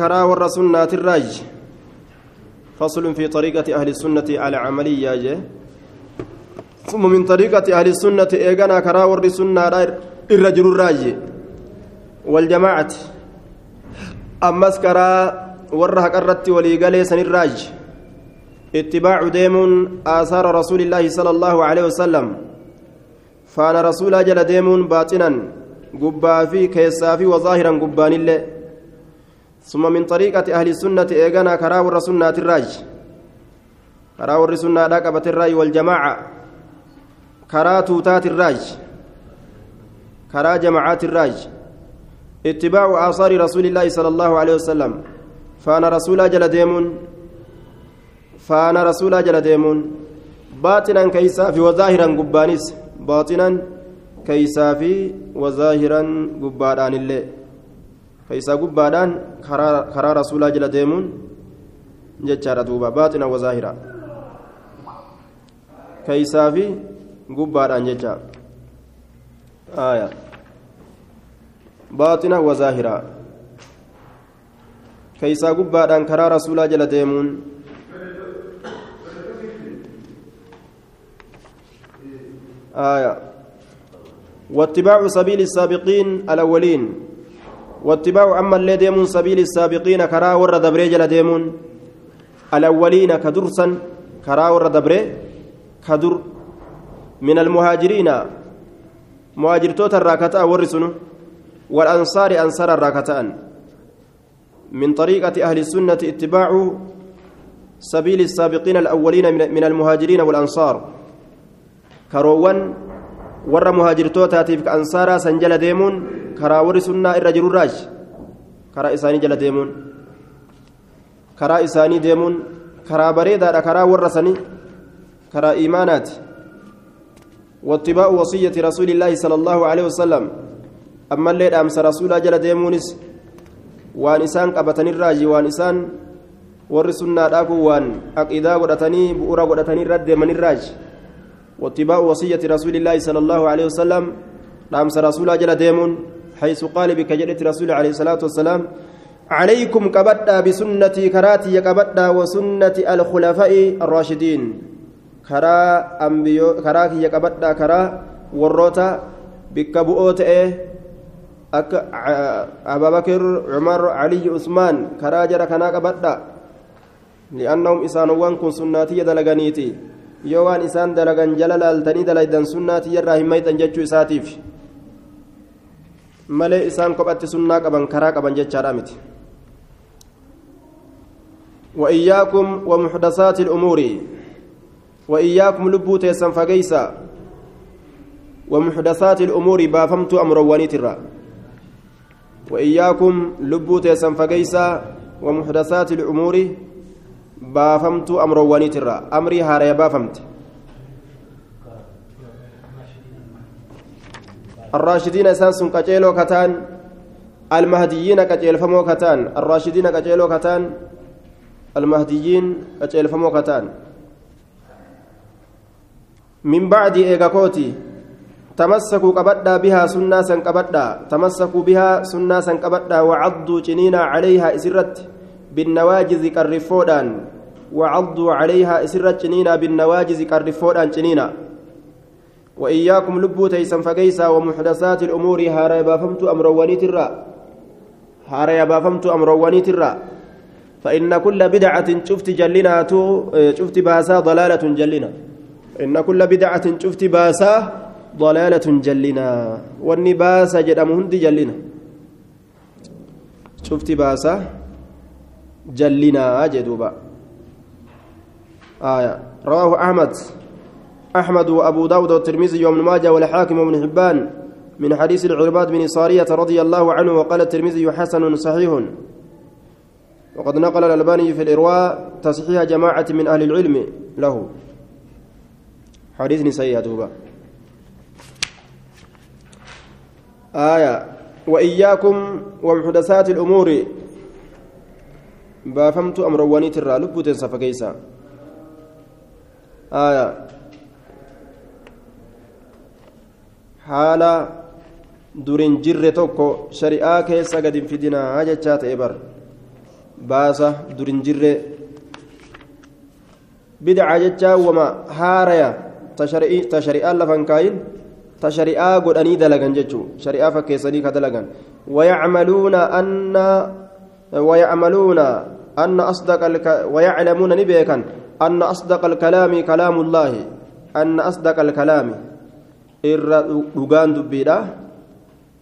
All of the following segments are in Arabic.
كرا والرسنة الراج. فصل في طريقة أهل السنة على عملية جه ثم من طريقة أهل السنة إيغانا كرا والرسنة الرجل الراج. والجماعة. أمس كرا ورها قرت وليقالي سن الراج. اتباع ديم آثار رسول الله صلى الله عليه وسلم. فأنا رسول جل ديم باطنا. قبا في كيسا في وظاهرا قبان الله ثم من طريقة أهل السنة إيغانا كراور سنة الراج. كراور سنة رقبة الراج والجماعة. كرا توتات الراج. كرا جماعات الراج. اتباع آثار رسول الله صلى الله عليه وسلم. فأنا رسول جل ديمون. فأنا رسول جل ديمون. باطنا كيسا في وظاهرا قبانيس. باطنا كيسا في وظاهرا قبان الله كيسا قبادان كرا رسول جل ديمون جتشارة دوبا باطنا وظاهرا. كيسا في قبادان جتشا. آية. باطنا وظاهرا. كيسا قبادان كرا رسول جل ديمون. آية. واتباع سبيل السابقين الأولين. واتباع أما اللي ديمون سبيل السابقين كرا ور دبري جل ديمون. الأولين كدرسا كرا ور دبري كدر. من المهاجرين. مهاجرتوت الراكتاء ورسنو. والأنصار أنصار الراكتان من طريقة أهل السنة اتباع سبيل السابقين الأولين من المهاجرين والأنصار. كروان ور مهاجرتوتاتيف كأنصارا سنجل ديمون. Karaa warri sunnaa irra jiru raaj karaa isaanii jala deemuun. Karaa isaanii deemuun karaa bareedaadha karaa warra sanii. Karaa iimaanaati. واتباع وصية رسول الله صلى الله عليه وسلم أما الليل أمس رسول جل ديمونس وان إسان قبتني الراجي وان إسان ورسلنا داكو وان أقيدا قدتني بؤرا قدتني رد من الراج واتباع وصية رسول الله صلى الله عليه وسلم أمس رسول جل ديمون حيث قال بك رسول عليه الصلاة والسلام عليكم كبدا بسنتي كراتي كبدا وسنة الخلفاء الراشدين. كرا أنبيو كراك يكبدا كرا وروتا بك بؤوت إيه؟ أك أبا بكر عمر علي عثمان كرا جرى كنا كبدا. لأنهم إسانوان كن سناتي دلغانيتي يوان إسان دلغان جلال التني دلغان سناتي يراهم ميتن جتشو إساتيف. Malee isaan kophatti sunnaa qaban karaa qaban jechaadha miti. وإياكم ومحدثات الأمور وإياكم لبوت فقيسا ومحدثات الأمور بافمت أمر ونيترا وإياكم لبوت فقيسا ومحدثات الأمور بافمت أمر ونيترا أمري هاري بافمت الراشدين سانسون كجيلو كتان المهديين كجيل فمو كتان الراشدين كجيلو كتان المهديين كجيل فمو كتان. من بعد إيغاكوتي تمسكوا قبدا بها سنة سن قبدا تمسكوا بها سنة سن قبدا وعضوا جنينا عليها إسرت بالنواجز كالرفودان وعضوا عليها إسرت جنينا بالنواجز كالرفودان جنينا. وإياكم لبو تيسن فقيسا ومحدثات الأمور هارا بافمت أمر ونيترا هارا بافمت أمر ونيترا فإن كل بدعة شفت جلنا شفت باسا ضلالة جلنا. إن كل بدعة شفت باسا ضلالة جلنا. واني باسا جلنا. شفت باسا جلنا جدوبا. آية. رواه أحمد. أحمد وأبو داود والترمذي وابن ماجه والحاكم وابن حبان من حديث العرباد بن صارية رضي الله عنه وقال الترمذي حسن صحيح. وقد نقل الألباني في الإرواء تصحيح جماعة من أهل العلم له. حديث سيئة توبة آية وإياكم ومحدثات الأمور. بافمت أمر ونيت الرا لبوتين سفكيسا. آية haala durin jirre tokko shari'aa keessa gad hin fidinaa jechaa ta'e bar baasa durin jirre bidca jechaa wama haaraya ta shari'aan lafan kaayin ta shari'aa godhanii dalagan jechuu shari'aa fakkeessanii ka dalagan wayacmaluuna anna wayacmaluuna anna asdaqa wayaclamuuna ni beekan anna asdaqa alkalaami kalaamu llaahi anna asdaqa alkalaami irra dhugaan dubbiidha.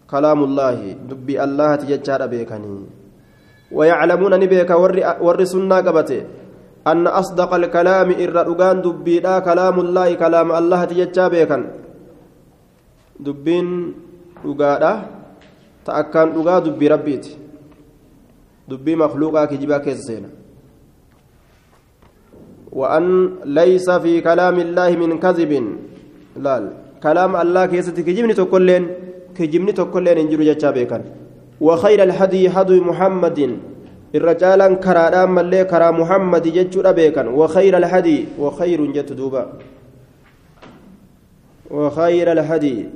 Kalaamu llaahi dubbii allahati jechaadha beekanii. Ni beeka warri sunnaa qabate. أن أصدق الكلام إر رغان دبيدا كلام الله كلام الله تججا بيكن دبين رغادا تأكان رغا دبي ربيت دبي مخلوقا كجبا كيسينا وأن ليس في كلام الله من كذب لا كلام الله كيستي كجبني تقولين كجبني تقولين انجرو ججا بيكن وخير الهدي هدي محمد mallee karaa muhammadi jechuudha beekan wakayra alhadii wakayrun jettu duuba wakayra alhadii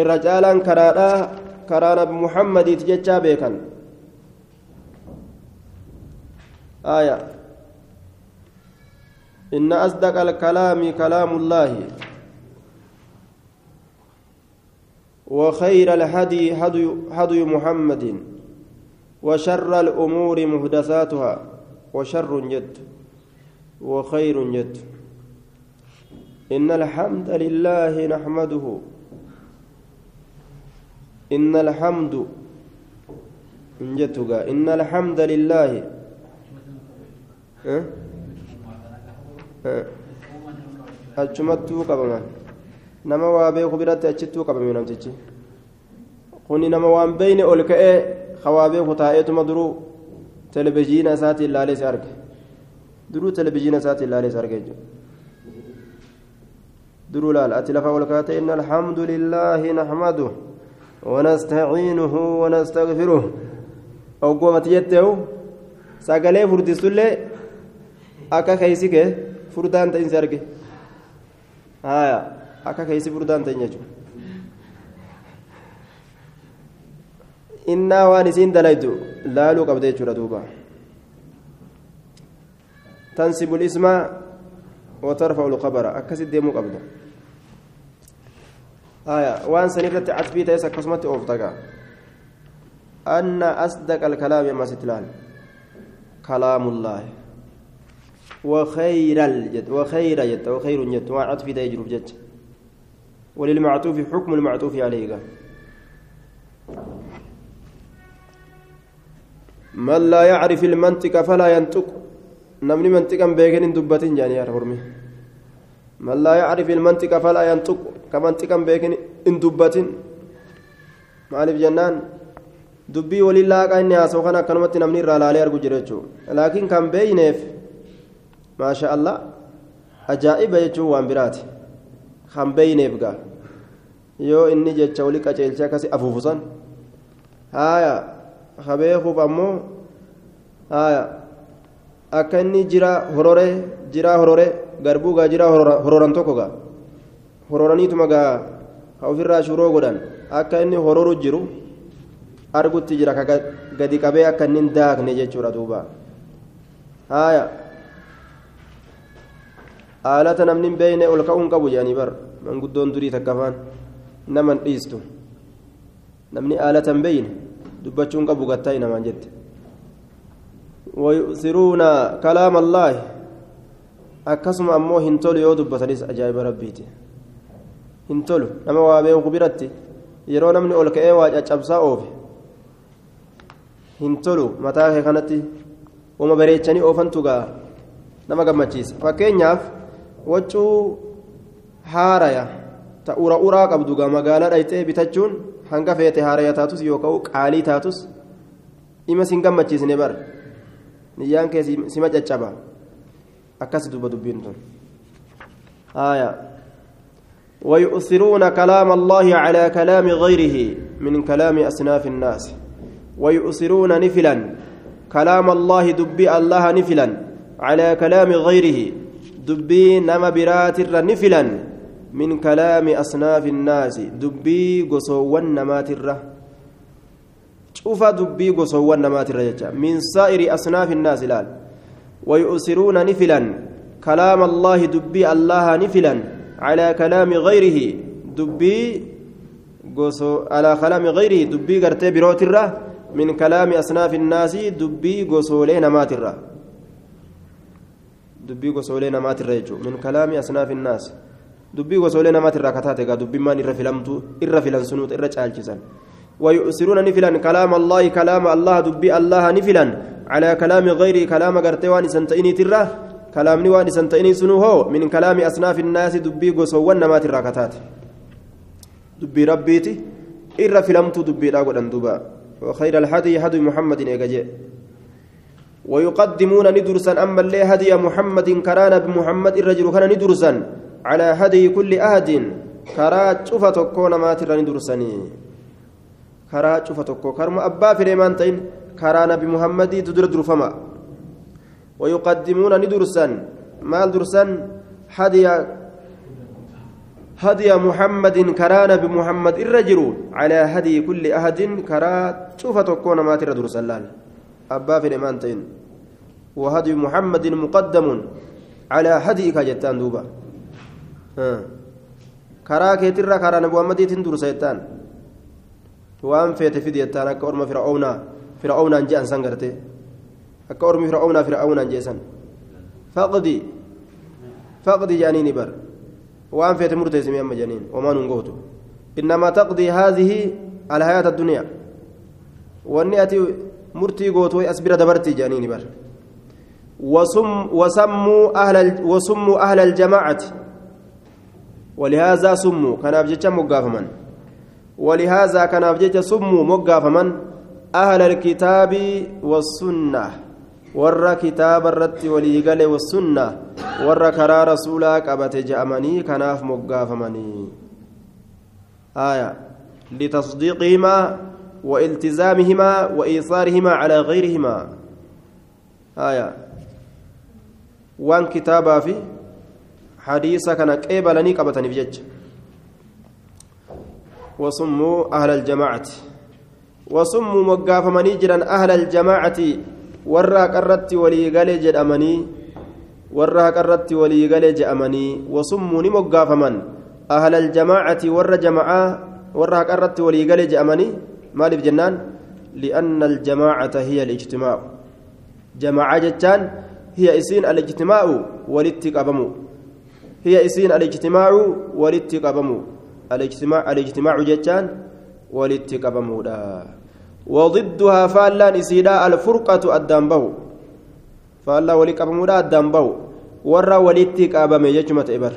irra caalaan karaadhaa karaa nabi muhammadiiti jechaa beekan آية إن أصدق الكلام كلام الله. وخير الهدي هدي, هدي محمد. وشر الأمور محدثاتها. وشر جد. وخير جد. إن الحمد لله نحمده. إن الحمد إن الحمد لله. أه؟ أه؟ achumattuu qabaman nama waa beeku biratti achittuu qabame namtichi kuni nama waan beyne ol ka'ee خوابه كتايتما درو تلفزيون اساتي لالي سارك درو تلفزيون اساتي لالي سارك درو لال اتلفا ولكات ان الحمد لله نحمده ونستعينه ونستغفره او قومت يتهو sagalee furdistullee akka keeysike furdaan ta'in si arge haya akka keeysi furdaan ta'in jechuudha innaa waan isiin dalaydu laaluu qabda jechuudha duuba tansibu lisma watarfa'u lqabara akkasit deemuu qabda aya waan san irratti catfii ta'es akkasumatti ooftaga anna asdaqa alkalaami ammas itti laal kalaamullaahi وخير الجد وخير جد وخير جد وعطف ده يجرب جد. وللمعطوف حكم المعطوف عليه من لا يعرف المنطق فلا ينطق. نمني منطقا بيكن دبتين جاني يا رمي من لا يعرف المنطق فلا ينطق. كمنطقا بيكن إن دبتين. maaliif jennaan dubbii waliin laaqaa inni haasa'u kan akkanumatti namni irraa laalee argu jira maasha allah ajaa'iba jechuun waan biraati kan beeyneef gaa yoo inni jecha walii qaceelchee akkasi afuufusan haaya habeekuuf ammoo akka inni jira hororee jira hororee garbuu gaa jira hororan tokko gaa hororaniituma gaa ka ofirraa shuroo godhan akka inni hororu jiru argutti jira ka gadi qabee akka inni hin daakne jechuudha duuba haaya haalata namni hin beeyne ol ka'uun qabu jedhanii bar. Manguddoon durii takkafaan naman dhiistu. Namni haalata hin beeyne dubbachuun qabu gattaa inamaan jette? Wayusiruuna kalaama allaahi akkasuma ammoo hin tolu yoo dubbatanis ajaa'iba rabbiiti. Hin tolu. Nama waa beeku biratti yeroo namni ol ka'ee waa caccabsaa oofe. Hin tolu. Mataa kee kanatti uma bareechanii oofantu gaa. Nama gammachiisa. Fakkeenyaaf waccuu haaraya ta ura uraa qabdu gaa magaalaa dhayxee bitachuun hanga feete haaraya taatus yookaan qaalii taatus ima sin gammachiisne bar niyyaan kee sima caccaba akkas duba dubbiin tun آية ويؤثرون كلام الله على كلام غيره من كلام أصناف الناس ويؤثرون نفلا كلام الله دبي الله نفلا على كلام غيره دبي نما برات نفلا من كلام أصناف الناس دبي قصوا نمات الره cufa dubbii gosoowwan namaatirra jecha min saa'iri asnaafi innaas ilaal wayu'siruuna ni filan kalaama allaahi dubbii allaha ni filan calaa kalaami gayrihi dubbii goso alaa kalaami gayrihi dubbii gartee birootirra min kalaami asnaafi innaasi dubbii gosoolee namaatirra dubbii gosoolee namaatirra jechuudha. Min kalaami asnaafi innaasi dubbii gosoolee namaatirraa kataate egaa dubbimmaan irra filamtu irra filan sunuuta irra caalchisan. ويؤثرون نفلا كلام الله كلام الله دبي الله نفلا على كلام غير كلام غرتي وان سنتيني ترى كلام وان سنتيني سنو هو من كلام أصناف الناس دبي قصوا نمات الراكتات دبي ربيتي إر فلمت دبي راقود دوبا وخير الهدي هدي محمد إيجاجي ويقدمون ندرسا. أما اللي هدي محمد كرانا بمحمد الرجل كان ندرسا على هدي كل أهد كرات شوفة كون ما ترى ندرسني tokko karuma abbaa fireemaan ta'in karaa nabi muhammadiitu dura durfama ويقدمون ندرسا. مال درسا. هدي هدي محمد كرانا بمحمد الرجل على هدي كل أحد. كرا شوف تكون ما ترى درسا. أبا في الإمانتين وهدي محمد مقدم على هديك جتان دوبا آه. كرا كيترا كرا waan feete fidi jettaan akka orma fir'aawnaa fir'aawnaan je'an san garte akka ormi fir'aawnaa fir'aawnaan je'an faqdi faqdi jedhanii ni bar waan feete murteessimi amma jedhaniin wamaa nun gootu innamaa taqdii haadhihi alhayaata addunyaa wanni ati murtii gootu way as bira dabartii jedhanii ni bar وسموا أهل وسموا أهل الجماعة. ولهذا سموا كان أبجد مقافما. ولهذا كان أبجج سموا مقافما. أهل الكتاب والسنة. ور كتاب الرت وليقل والسنة. ور كرا رسولا قبت جأمني كناف مقافمني. آية. لتصديقهما والتزامهما وإيثارهما على غيرهما. آية. وان كتابا في حديثا كان قبلني قبتني بجج وصموا أهل الجماعة وصموا مقافمني جرا أهل الجماعة ورا قرت ولي قال جدأمني ورا قرت ولي قال جأمني وصموا نمقافمن أهل الجماعة ور جماعة ورا قرت ولي قال جأمني مالي بجنان لأن الجماعة هي الاجتماع جماعة جتان هي إسين الاجتماع والاتقابمو هي إسين الاجتماع والاتقابمو الاجتماع الاجتماع جتان والاتقابمودا وضدها فالان إسيدا الفرقة الدنبو فالا ولقابمودا الدنبو ورا ولاتقابمي ججمة إبر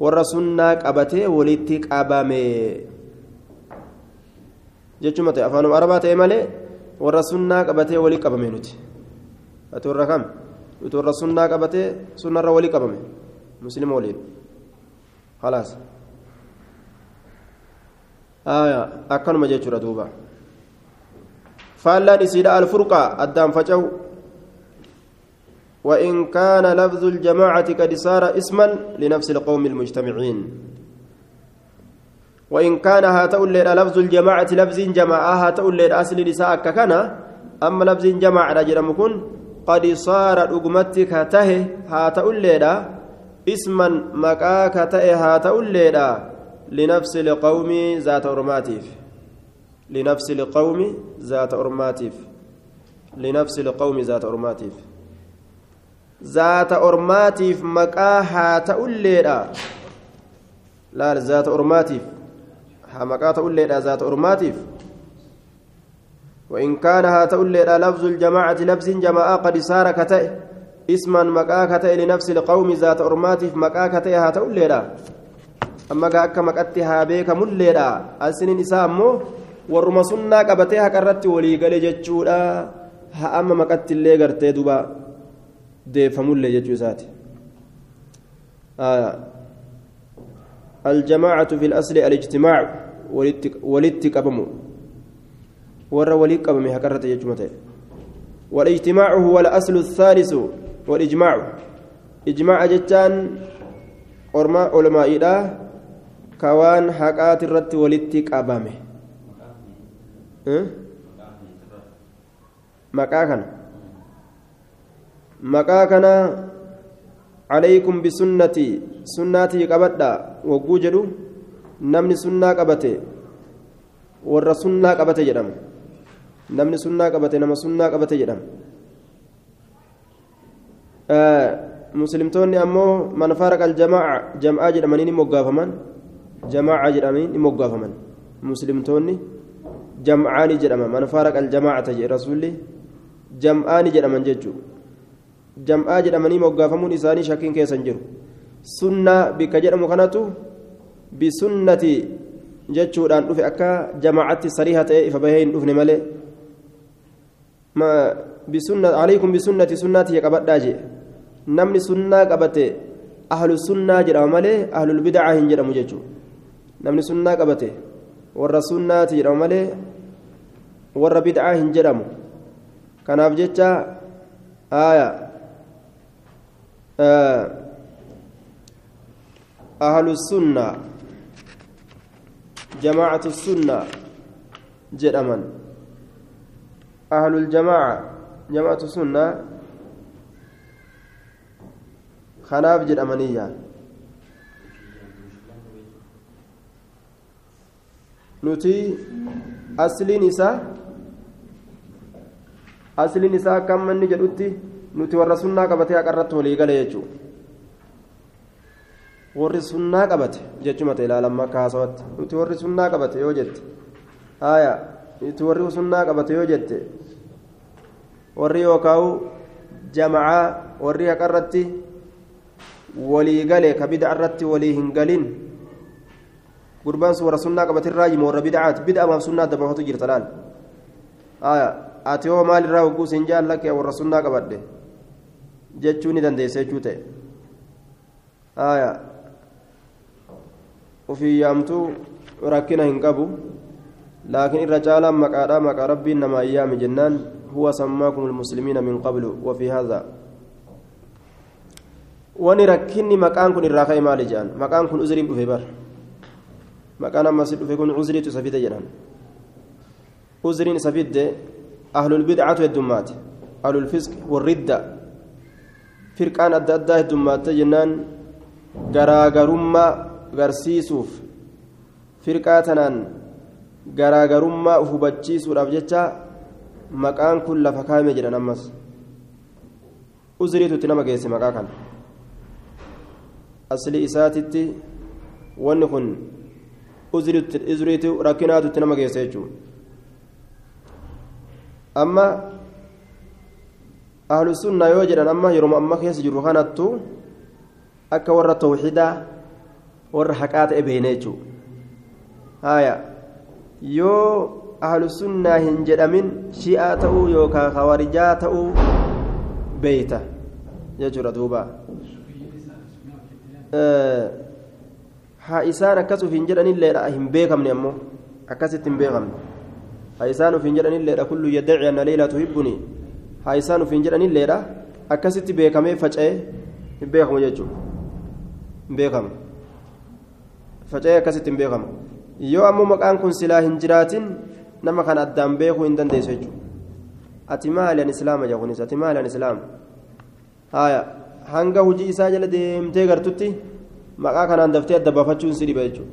ورا سنة قبته ولاتقابمي ججمة أفانم أربعة إمالي ورا سنة قبته ولقابمي نتي أتورا كم أتورا سنة قبته سنة ولقابمي مسلم ولين خلاص آية أكنما جيتشورا دوبا فالان إسيدا الفرقة الدام فجو وإن كان لفظ الجماعة قد صار اسما لنفس القوم المجتمعين وإن كان الليل لفظ الجماعة لفظ جماعة الليل أصل نساء كان أما لفظ جماعة رجل مكن قد صار أقمتك هاته هاتو الليل اسما مكاك تأه هاتو الليل لنفس القوم ذات أرماتيف لنفس القوم ذات أرماتيف لنفس القوم ذات أرماتيف ذات أرماتيف مكاها تأوليدا لا ذات أرماتيف مكاها تأوليدا ذات أرماتيف وإن كان هاتأوليدا لفظ الجماعة لفظ جماعة قد صار كتئ اسما مكاها كتئ لنفس القوم ذات أرماتيف مكاها كتئ هاتأوليدا amma gaa akka maqatti haa beekamulleedha asiniin isaa ammoo warruma sunnaa qabatee haqa irratti walii gale jechuudha haa amma maqatti illee gartee duba deeffamullee jechuu isaati الجماعة في الأصل الاجتماع ولت قبمو ور ولي قبمي هكرت يجمته والاجتماع هو الأصل الثالث والإجماع إجماع جتان أرما علماء waan haqaati irratti walitti qabame. Maqaa kana. Maqaa kana عليكم بسنتي سناتي قبدا وقو جدو نمني سنة قبته سنة قبته جدم نمني سنة قبته نما سنة قبته جدم آه مسلمتوني أمو من فارق الجماعة جماعة جدمانين مقافمان جماعة جدمانين مقافمان مسلمتوني جمعاني جدما من فارق الجماعة جي رسولي جمعاني جدمان ججو jam'aa jedhamanii moggaafamuun isaanii shakkiin keessan jiru sunnaa bikka jedhamu kanatu bisunnati jechuudhaan dhufe akka jamaacatti sariiha ta'e ifa bahee hin dhufne malee عليكم بسنة سنتي قبضا جي. نمني سنة قبته أهل السنة جرى مالي أهل البدعة هنجر مججو. نمني سنة قبته ور سنة جرى مالي ور بدعة هنجر كان أبجتش آية أهل السنة جماعة السنة جرمان أهل الجماعة جماعة السنة خناف جرمانية nuti asliin isaa asliin isaa akka manni jedhutti nuti warra sunnaa qabatee haqarratti walii gale jechuudha warri sunnaa qabate jechuma ta'e ilaalamma akka haasawatti nuti warri sunnaa qabate yoo jette haaya nuti warri sunnaa qabate yoo jette warri yookaan jamacaa warri haqarratti walii gale ka bid'a irratti walii hin galin gurbaan sun warra sunnaa qabatirraa jimu warra bid'aati bid'amaaf sunnaa dabaafatu jirta laal? Ati yoo maalirraa hogguu siin jaallake warra sunnaa qabadde. jechuu ni dandeessa jechuu ta'e. Ufii yaamtuu rakkina hin qabu maqaadha maqaa rabbiin nama ayyaami jennaan huwa sammaakum almuslimiina min qablu wafii haadha wani rakkinni maqaan kun irraa ka'e maali jedhan maqaan kun uzriin dhufe bar maqaan ammas dhufe kun uzriitu isa fide jedhan uzriin isa fidde ahlulbidcatu heddummaate ahlulfisq warridda firqaan adda addaa heddummaatee jennaan garaagarummaa garsiisuuf firqaa tanaan garaagarummaa uf hubachiisuudhaaf jecha maqaan kun lafa kaa'ime jedhan ammas uzriitutti nama geesse maqaa kana. Asli isaatitti wanni kun uzriitu rakkinaatutti nama geesse jechuudha. Amma ahlu sunna yoo jedhan amma yeroo amma keessa jiru kanattu akka warra tawxiidaa warra haqaa ta'e beene jechuudha. Haya yoo ahlu sunnaa hin jedhamin shi'aa ta'uu yookaan kawarijaa ta'uu beeyta jechuudha duuba haa isaan akkas uf hin jedhanilleedha hin beekamne ammoo akkasitti hin beekamne haa isaan uf hin jedhanilleedha kullu yaddaci anna leelaa tuhibbunii haa isaan ufiin jedhanilleedha akkasitti beekamee faca'ee hin beekamu jechuudha hin beekamu faca'ee akkasitti hin beekamu yoo ammoo maqaan kun silaa hin jiraatin nama kan addaan beekuu hin dandeessu jechuudha. Ati maali an islaama jahunis ati maali an islaama? Haaya hanga hojii isaa jala deemtee gartutti maqaa kanaan daftee adda baafachuun si dhiba jechuudha.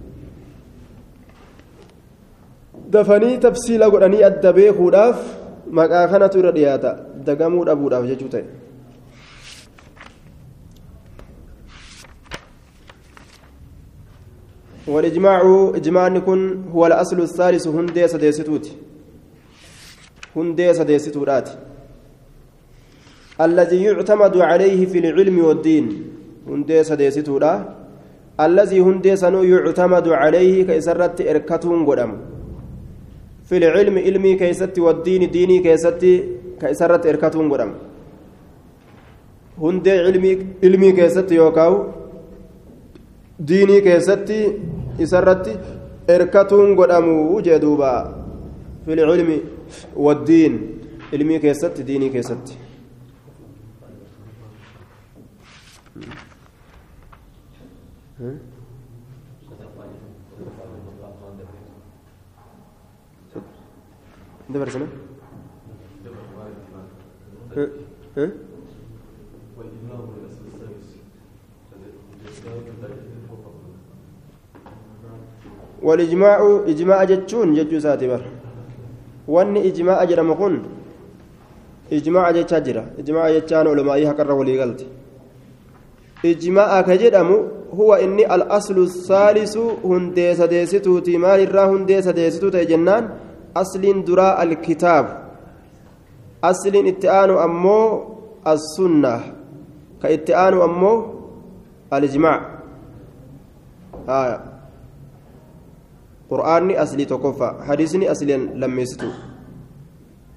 Dafanii tafsiila godhanii adda beekuudhaaf maqaa kanatu irra dhiyaata. Dagamuu dhabuudhaaf jechuu ta'e والإجماع إجماع كن هو الأصل الثالث هندي سديستوت. هندي سديستورات الذي يعتمد عليه في العلم والدين. هندي سديستورا الذي هندي سنو يعتمد عليه كيسرت إركتون قدام في العلم علمي كيست والدين ديني كيست كيسرت إركتون قدام هندي علمي علمي كيست يوكاو. diinii keessatti isarratti erkatuun godhamu jedhuuba filcilmi waddiin ilmii keessatti diinii keessatti والإجماع إجماع جتشون جتشو ساتبر وأن إجماع جرم كن إجماع جتشا جرا. إجماع جتشان علماء حقر ولي قلت إجماع كجدم هو إني الأصل الثالث هندي سديستو تيمال الرا هندي سديستو تجنان أصل دراء الكتاب. أصل اتآن أمو السنة. كاتآن أمو الإجماع. آه qur'aanni aslii tokkoffa hadiisni asliin lammeessitu.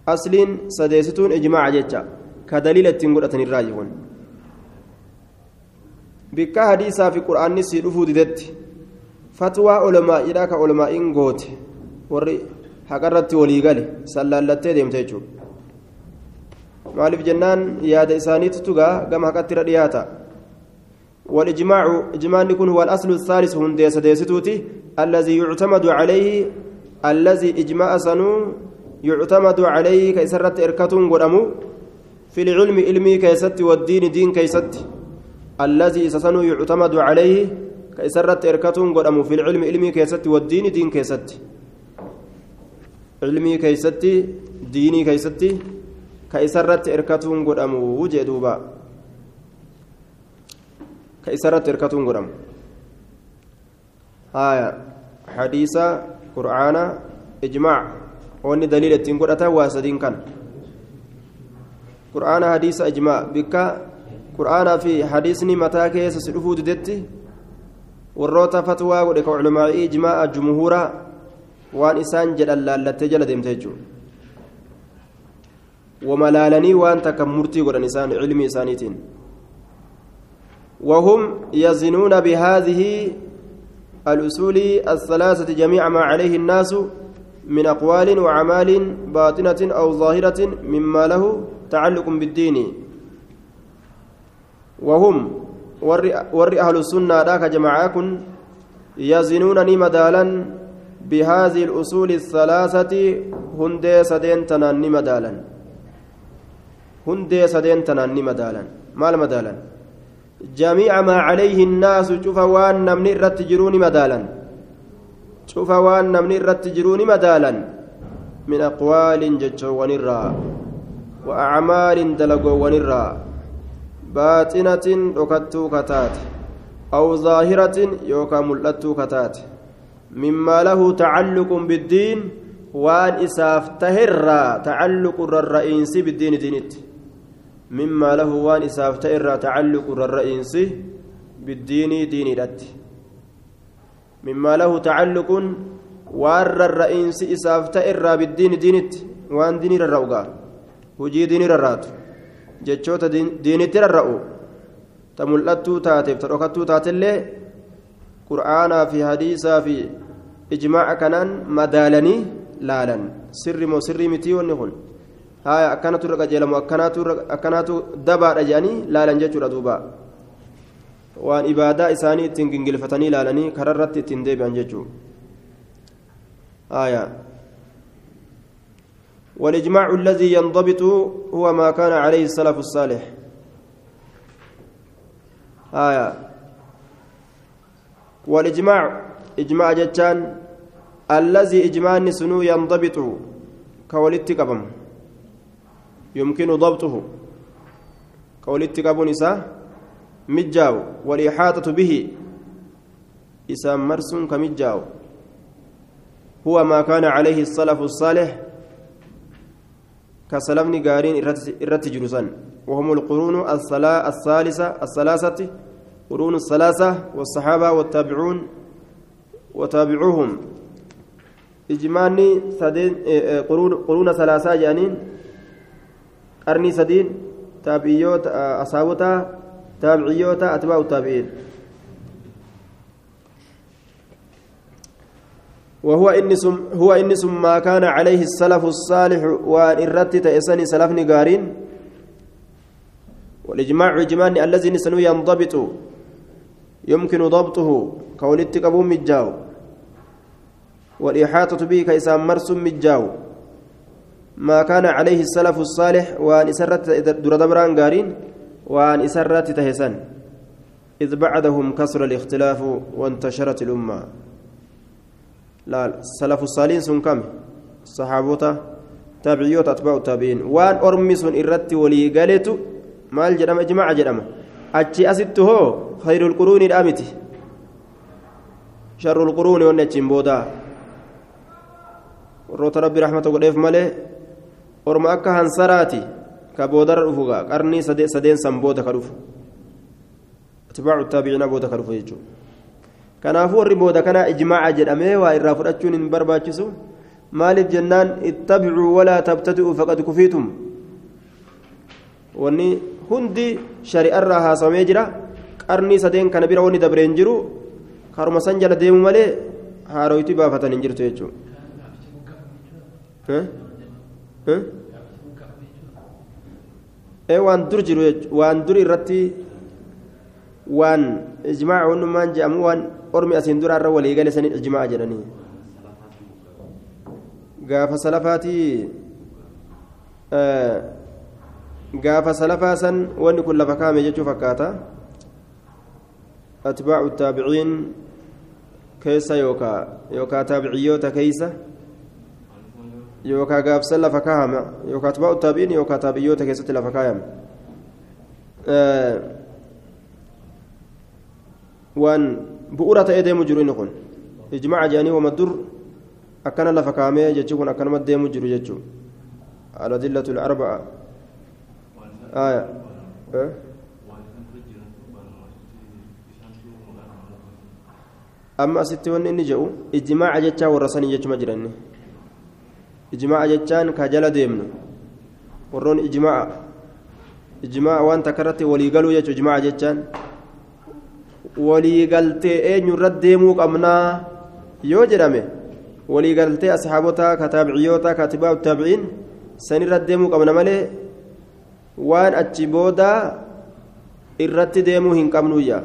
Asliin sadeessituun ijmaaca jecha ka daliila ittiin godhatanirraa jechuun bikka hadiisaa fi qur'aanni sii dhufuu didetti fatwaa olmaa'iidhaa ka olmaa'iin goote warri haqarratti walii gale sallaallattee deemte jechuudha. Maaliif jennaan yaada isaaniitu gaa gama haqatti irra dhiyaata? Walijmaacu ijmaanni kun wal aslu saalis hundee sadeessituuti الذي يعتمد عليه الذي إجماع سنو يعتمد عليه كيسرت إركتون قدمو في العلم علمي كيست والدين دين كيست الذي سنو يعتمد عليه كيسرت إركتون قدمو في العلم علمي كيست والدين دين كيست علمي كيست ديني كيست كيسرت إركتون قدمو وجدوبا كيسرت إركتون قدمو آية حديث قرآن إجماع وأن دليل التنقل أتى واسدين كان قرآن حديث إجماع بك قرآن في حديثني متى كيس سلفو ددتي warroota fatwaa godhe ka culamaa'ii ijmaa'a jumhuura waan isaan jedhan laallattee jala deemte jechuudha wama laalanii waan takka murtii godhan isaan cilmii isaaniitiin وهم يزنون بهذه الأصول الثلاثة جميع ما عليه الناس من أقوال وأعمال باطنة أو ظاهرة مما له تعلق بالدين. وهم ور أهل السنة ذاك جماعة يزنونني مدالا بهذه الأصول الثلاثة هندي سدين تناني مدالا هندي سدين تناني مدالا مال مدالا؟ جميع ما عليه الناس شوف وان نمني رت جروني مدالا. شوف وان نمني رت جروني مدالا. من أقوال ججو ونرى وأعمال دلقوا ونرى. باطنة ركتو كتات أو ظاهرة يوكا ملتو كتات. مما له تعلق بالدين وان إساف تهرى تعلق الرئيس بالدين mimmaa lahu waan isaaf ta'e irraa tacalluqu rarra'iinsi biddiinii diiniidhatti. Mimmaa lahu tacalluqun waan rarra'iinsi isaaf ta'e irraa biddiini diinitti waan diinii rarra'u ga'a. Hujii diinii rarraatu. Jechoota diinitti rarra'u. Ta mul'attuu taateef ta dhokattuu taatellee qur'aanaa fi hadiisaa fi ijmaaca kanaan madaalanii laalan. Sirri moo sirrii mitii wanni kun? Haya akkanatu irra qajeelamu akkanaatu dabaadha jedhanii laalan jechuudha duuba waan ibaadaa isaanii ittiin gingilfatanii laalanii kararratti ittiin deebi'an jechuu haya والإجماع الذي ينضبط هو ما كان عليه السلف الصالح آية والإجماع إجماع جتان الذي إجماع سنو ينضبط كولدت قبم يمكن ضبطه. كولدت قبم نساء مجاو والإحاطة به. إسام مرس كمجاو. هو ما كان عليه السلف الصالح كسلفني قارين إرت جلوسا وهم القرون الثالثة الثلاثة قرون الثلاثة والصحابة والتابعون وتابعوهم. إجماني سدين قرون قرون ثلاثة جانين قرني سدين تابعيوت أصابوتا تابعيوتا أتباع التابعين وهو إنسم هو إنسم ما كان عليه السلف الصالح وأن إرت تأسني سلفني قارين والإجماع إجماع الذي نسنو ينضبط يمكن ضبطه كولدت قبوم مجاو والإحاطة به كيسام مرسم مجاو ما كان عليه السلف الصالح وأن إسرت دردبران قارين وأن إسرت تهسن. إذ بعدهم كسر الاختلاف وانتشرت الأمة. لا السلف الصالحين سن كم؟ صحابته تابعيوت أتباع التابعين. وأن أرمس إرت ولي قالت مال جرم إجماع جرم أتشي أسته خير القرون الآمتي. شر القرون ونجم بودا. روت ربي رحمته قديف ماله. Orma akka hansaraati ka boodara dhufuga qarnii sadeen san booda ka dhufu. Atbaacu taabiciina booda ka dhufu jechuudha kanaafuu warri booda kana ijmaaca jedhamee waa irraa fudhachuun hin barbaachisu. Maaliif jennaan? Ittabicuu walaa tabtadi'uu faqad kufiitum. Wanni hundi shari'arraa haasawamee jira. Qarnii sadeen kana bira wanni dabreen jiru. Karuma san jala deemu malee haaroyti baafatan hin jirtu jechuudha waan dur jiru waan dur irratti waan ijmaaca hundumaan jedhamu waan ormi asiin duraarra walii gale sanii ijmaaca jedhanii. Gaafa salafaatii gaafa salafaa san wanni kun lafa kaame jechuu fakkaata. Atbaacu taabiciin keessa yookaa taabiciyyoota keeysa yookaan gaafsan lafa kaahama yookaan atbaa'u taabiin yookaan taabiyyoota keessatti lafa kaayame waan bu'uura ta'ee deemu jiru inni kun ijmaaca jedhanii wama dur akkana lafa kaamee jechi kun akkanuma deemu jiru jechuudha aladillatu arba'a aya amma asitti wanni inni jedhu ijmaaca jechaa warra sanii jechuma jiranni ijmaa'a jechaan ka jala deemnu warroon ijmaa'a ijmaa'a waan takka irratti waliigaluu jechuun ijmaa'a jechaan waliigaltee eenyurra deemuu qabnaa yoo jedhame waliigaltee asxaabotaa ka taabiciyyoota kaatibaa taabiciin sanirra deemuu qabna malee waan achi boodaa irratti deemuu hin qabnuyya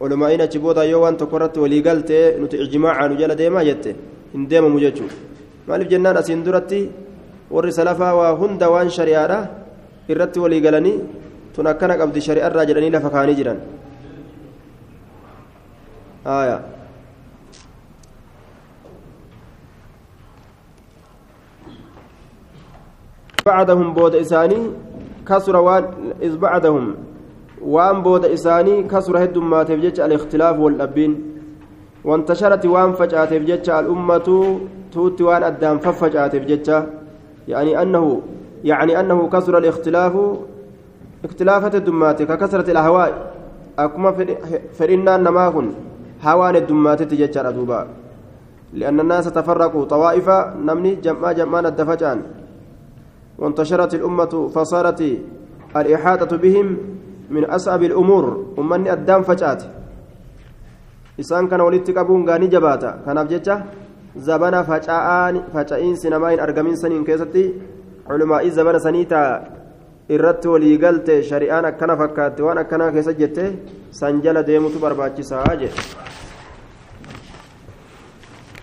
olumaa'iin achi boodaa yoo waan tokko irratti waliigaltee nuti ijmaa'aa nu jala deemaa jette hin deemamu jechuudha. Maaliif jennaan asiin duratti warri salafaa waa hunda waan shari'aadha irratti walii galanii tun akkana qabdi shari'arraa jedhanii lafa kaanii jiran بعدهم بود إساني كسر وان إذ بعدهم وان بود إساني كسر هد ما تفجج الاختلاف والأبين وانتشرت وان فجأة تفجج الأمة توتي وان أدام ففجأت بججة يعني أنه يعني أنه كسر الاختلاف اختلافة الدمات ككسرة الأهواء. أكما فرنا نماهن هوان الدمات تججر دوبا لأن الناس تفرقوا طوائف نمني جمع جمعان الدفجان. وانتشرت الأمة فصارت الإحاطة بهم من أصعب الأمور. أمني أدام فجأت إسان كان ولدت قبون غاني جباتا كان أبججة zabana faca'iinsi namaa hin argamin saniin keessatti culmaa'ii zabana sanii taa irratti walii galte shari'aan akkana fakkaatte waan akkanaa keessa jette san jala deemutu barbaachisaa jedhe